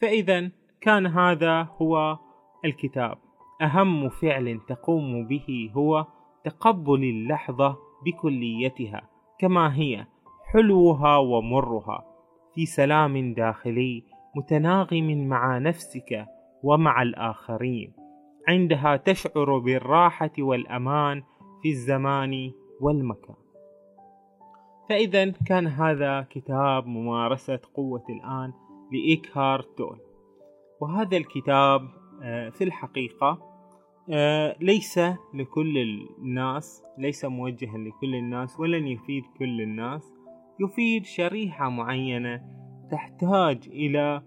فإذا كان هذا هو الكتاب. أهم فعل تقوم به هو تقبل اللحظة بكليتها كما هي حلوها ومرها. في سلام داخلي متناغم مع نفسك ومع الآخرين. عندها تشعر بالراحة والأمان في الزمان والمكان. فإذا كان هذا كتاب ممارسة قوة الآن لإيكهارت تول وهذا الكتاب آه، في الحقيقة آه، ليس لكل الناس ليس موجها لكل الناس ولن يفيد كل الناس. يفيد شريحة معينة تحتاج إلى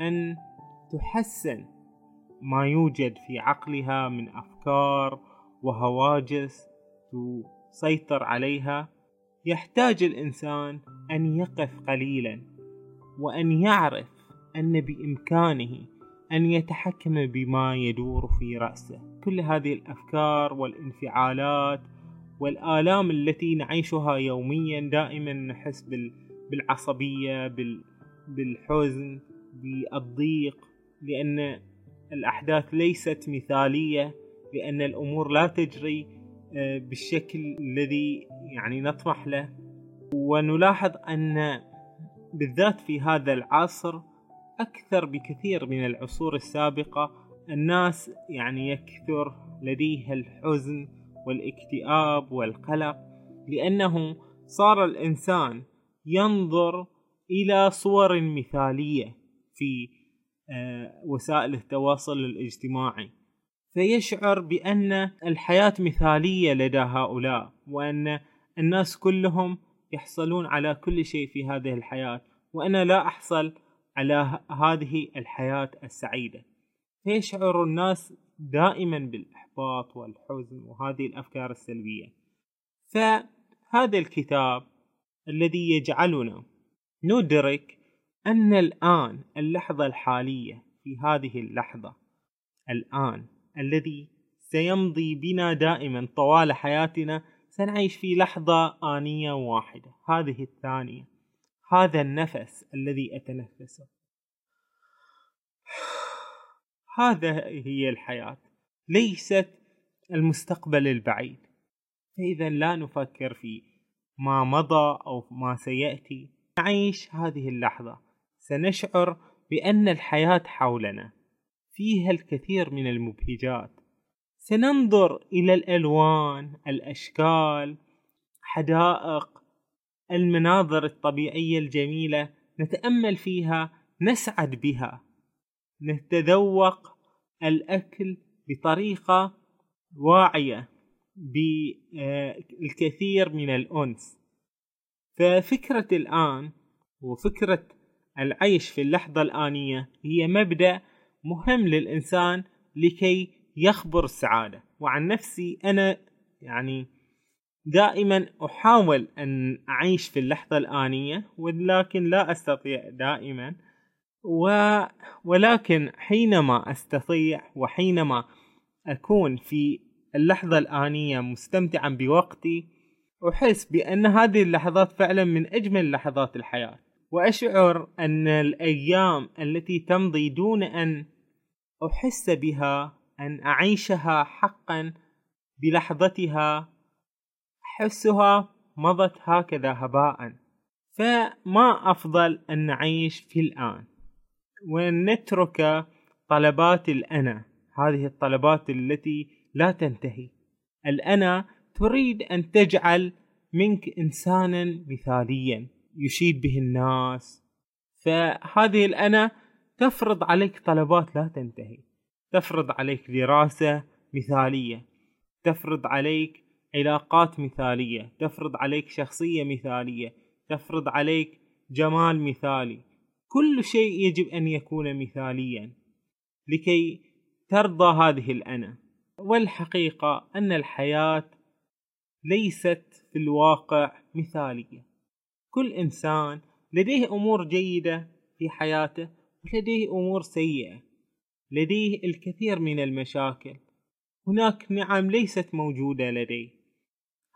أن تحسن ما يوجد في عقلها من أفكار وهواجس تسيطر عليها. يحتاج الإنسان أن يقف قليلا. وأن يعرف أن بإمكانه أن يتحكم بما يدور في رأسه. كل هذه الأفكار والانفعالات والآلام التي نعيشها يوميا دائما نحس بالعصبية بالحزن بالضيق لأن الأحداث ليست مثالية لأن الأمور لا تجري آه، بالشكل الذي يعني نطمح له. ونلاحظ أن بالذات في هذا العصر أكثر بكثير من العصور السابقة الناس يعني يكثر لديها الحزن والاكتئاب والقلق لأنه صار الإنسان ينظر إلى صور مثالية في آه، وسائل التواصل الاجتماعي. فيشعر بأن الحياة مثالية لدى هؤلاء وأن الناس كلهم يحصلون على كل شيء في هذه الحياة وأنا لا أحصل على هذه الحياة السعيدة. فيشعر الناس دائما بالإحباط والحزن وهذه الأفكار السلبية. فهذا الكتاب الذي يجعلنا ندرك أن الآن اللحظة الحالية في هذه اللحظة الآن الذي سيمضي بنا دائما طوال حياتنا سنعيش في لحظة آنية واحدة. هذه الثانية. هذا النفس الذي أتنفسه. هذا هي الحياة. ليست المستقبل البعيد. فإذا لا نفكر في ما مضى أو ما سيأتي. نعيش هذه اللحظة. سنشعر بأن الحياة حولنا. فيها الكثير من المبهجات. سننظر إلى الألوان الأشكال حدائق المناظر الطبيعية الجميلة نتأمل فيها نسعد بها. نتذوق الأكل بطريقة واعية بالكثير من الأنس. ففكرة الآن وفكرة العيش في اللحظة الآنية هي مبدأ مهم للإنسان لكي يخبر السعادة. وعن نفسي أنا يعني دائما أحاول أن أعيش في اللحظة الآنية ولكن لا أستطيع دائما. و... ولكن حينما أستطيع وحينما أكون في اللحظة الآنية مستمتعا بوقتي أحس بأن هذه اللحظات فعلا من أجمل لحظات الحياة. وأشعر أن الأيام التي تمضي دون أن أحس بها أن أعيشها حقا بلحظتها أحسها مضت هكذا هباء. فما أفضل أن نعيش في الآن؟ ونترك طلبات الأنا هذه الطلبات التي لا تنتهي. الأنا تريد أن تجعل منك إنسانا مثاليا يشيد به الناس. فهذه الأنا تفرض عليك طلبات لا تنتهي. تفرض عليك دراسة مثالية تفرض عليك علاقات مثالية تفرض عليك شخصية مثالية تفرض عليك جمال مثالي. كل شيء يجب أن يكون مثاليا لكي ترضى هذه الأنا. والحقيقة أن الحياة ليست في الواقع مثالية. كل إنسان لديه أمور جيدة في حياته ولديه أمور سيئة. لديه الكثير من المشاكل. هناك نعم ليست موجودة لديه.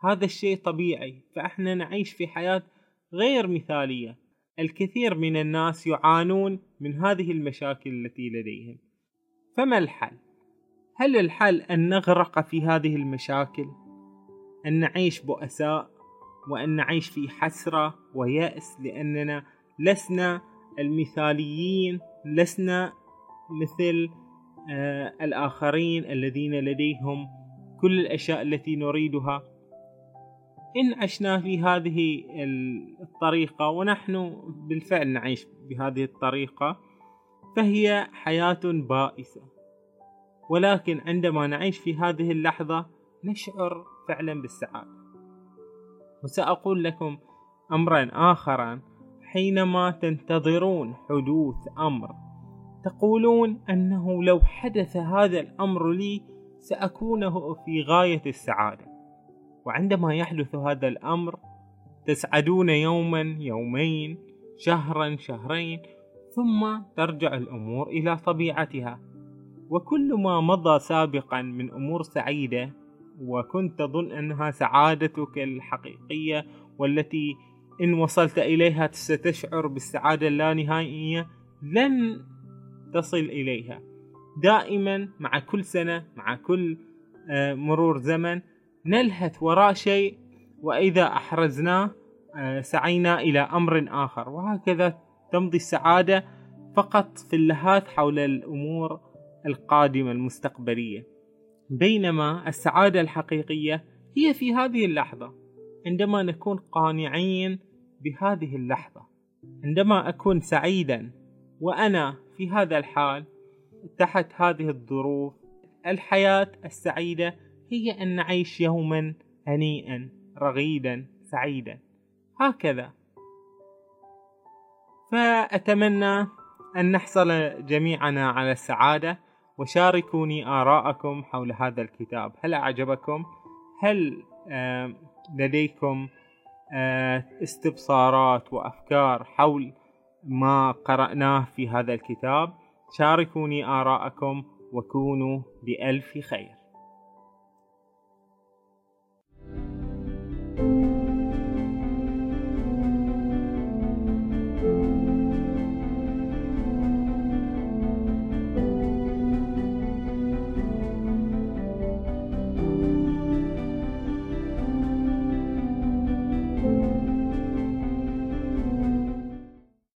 هذا الشيء طبيعي فإحنا نعيش في حياة غير مثالية. الكثير من الناس يعانون من هذه المشاكل التي لديهم. فما الحل؟ هل الحل أن نغرق في هذه المشاكل؟ أن نعيش بؤساء؟ وأن نعيش في حسرة ويأس لأننا لسنا المثاليين لسنا مثل آه الآخرين الذين لديهم كل الأشياء التي نريدها. إن عشنا في هذه الطريقة ونحن بالفعل نعيش بهذه الطريقة فهي حياة بائسة. ولكن عندما نعيش في هذه اللحظة نشعر فعلا بالسعادة. وسأقول لكم أمرا آخرا حينما تنتظرون حدوث أمر تقولون أنه لو حدث هذا الأمر لي سأكون في غاية السعادة. وعندما يحدث هذا الأمر تسعدون يوما يومين شهرا شهرين ثم ترجع الأمور إلى طبيعتها. وكل ما مضى سابقا من أمور سعيدة وكنت تظن أنها سعادتك الحقيقية والتي إن وصلت إليها ستشعر بالسعادة اللانهائية لن تصل إليها. دائما مع كل سنة مع كل آه، مرور زمن نلهث وراء شيء وإذا أحرزناه آه، سعينا إلى أمر آخر. وهكذا تمضي السعادة فقط في اللهاث حول الأمور القادمة المستقبلية. بينما السعادة الحقيقية هي في هذه اللحظة. عندما نكون قانعين بهذه اللحظة عندما أكون سعيدا وأنا في هذا الحال تحت هذه الظروف الحياة السعيدة هي أن نعيش يوما هنيئا رغيدا سعيدا. هكذا. فأتمنى أن نحصل جميعنا على السعادة وشاركوني آراءكم حول هذا الكتاب. هل أعجبكم؟ هل لديكم آه، استبصارات وأفكار حول ما قرأناه في هذا الكتاب. شاركوني آراءكم وكونوا بألف خير.